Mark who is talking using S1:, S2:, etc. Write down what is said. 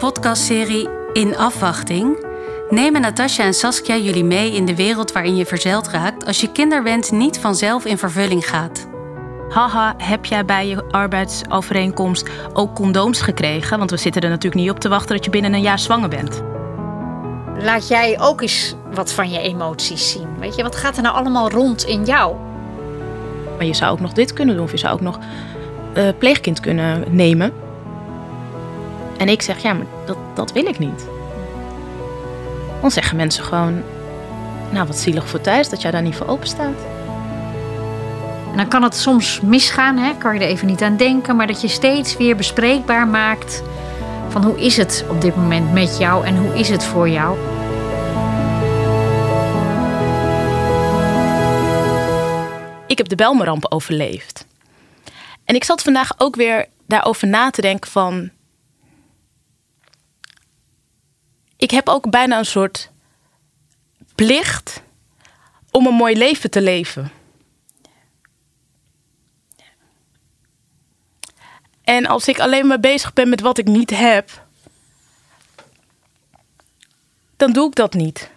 S1: podcastserie In Afwachting nemen Natasja en Saskia jullie mee in de wereld waarin je verzeild raakt als je kinderwens niet vanzelf in vervulling gaat.
S2: Haha, heb jij bij je arbeidsovereenkomst ook condooms gekregen? Want we zitten er natuurlijk niet op te wachten dat je binnen een jaar zwanger bent.
S3: Laat jij ook eens wat van je emoties zien. Weet je, wat gaat er nou allemaal rond in jou?
S2: Maar je zou ook nog dit kunnen doen, of je zou ook nog uh, pleegkind kunnen nemen. En ik zeg, ja, maar dat, dat wil ik niet. Dan zeggen mensen gewoon, nou wat zielig voor thuis dat jij daar niet voor open staat.
S3: En dan kan het soms misgaan, hè? kan je er even niet aan denken, maar dat je steeds weer bespreekbaar maakt van hoe is het op dit moment met jou en hoe is het voor jou.
S2: Ik heb de Belmeramp overleefd. En ik zat vandaag ook weer daarover na te denken van... Ik heb ook bijna een soort plicht om een mooi leven te leven. En als ik alleen maar bezig ben met wat ik niet heb, dan doe ik dat niet.